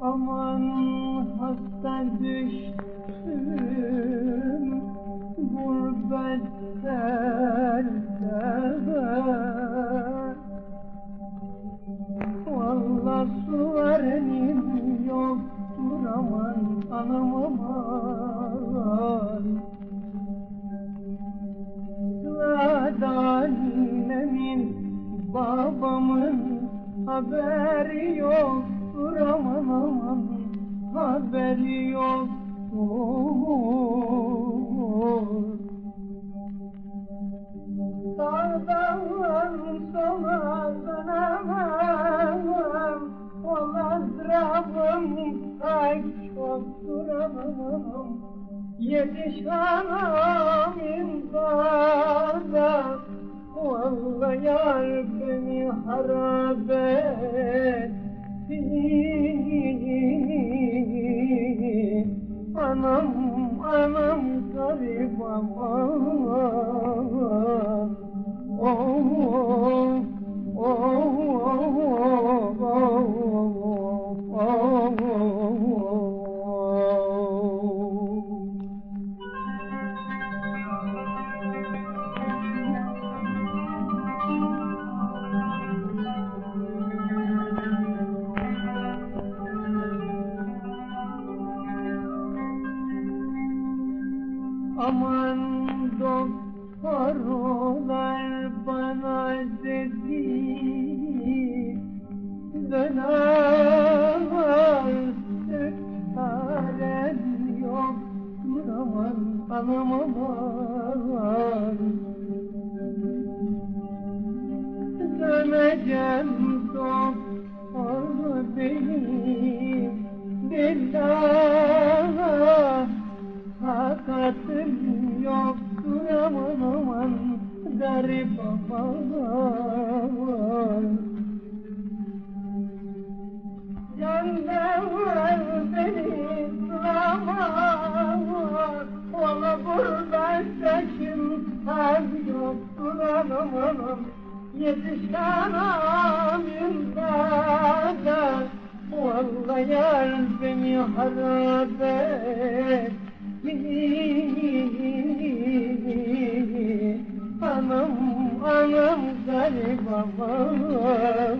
Aman hasta düştüm anam aman. Sıradan babamın haberi yoktur aman aman haberi yoktur Sağdan sola dönemem. Olan drabım ay çoktur aman. Yetiş anam imdada Vallahi yar beni harap etti Anam anam garip aman Aman doktorlar bana dedi Döner artık çarem yoktur aman anam aman. Döneceğim garip aman Candan beni ıslaman Ola burada saçım az yoktur aman aman Yetiş anam imdada Vallahi yar beni harap et Anam garip aman.